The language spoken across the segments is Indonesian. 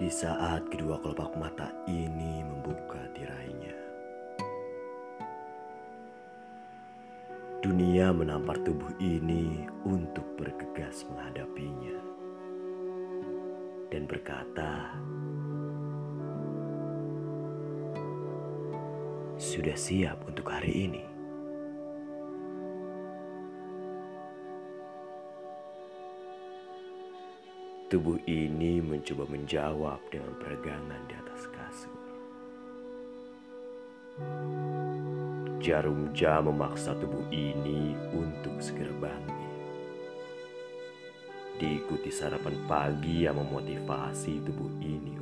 Di saat kedua kelopak mata ini membuka tirainya, dunia menampar tubuh ini untuk bergegas menghadapinya dan berkata, "Sudah siap untuk hari ini." Tubuh ini mencoba menjawab dengan peregangan di atas kasur. Jarum jam memaksa tubuh ini untuk segera bangkit. Diikuti sarapan pagi yang memotivasi tubuh ini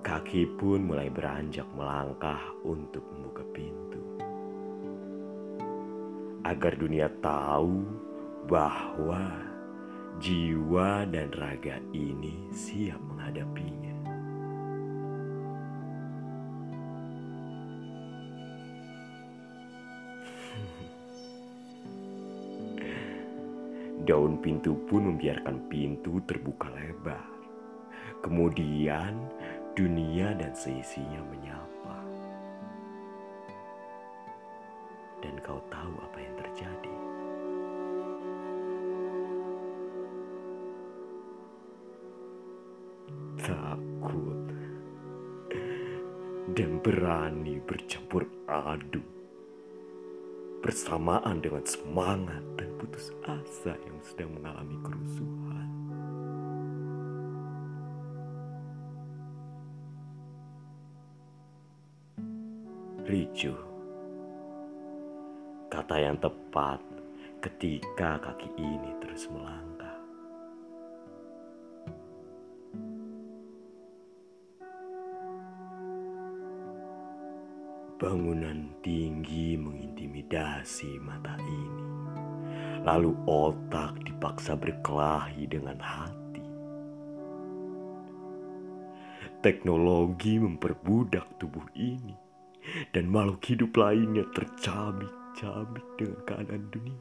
Kaki pun mulai beranjak melangkah untuk membuka pintu. Agar dunia tahu bahwa jiwa dan raga ini siap menghadapinya. Daun pintu pun membiarkan pintu terbuka lebar. Kemudian dunia dan seisinya menyapa. Dan kau tahu apa yang terjadi. Takut dan berani bercampur aduk bersamaan dengan semangat dan putus asa yang sedang mengalami kerusuhan. Ricu, kata yang tepat ketika kaki ini terus melangkah. Bangunan tinggi mengintimidasi mata ini. Lalu otak dipaksa berkelahi dengan hati. Teknologi memperbudak tubuh ini dan makhluk hidup lainnya tercabik-cabik dengan keadaan dunia.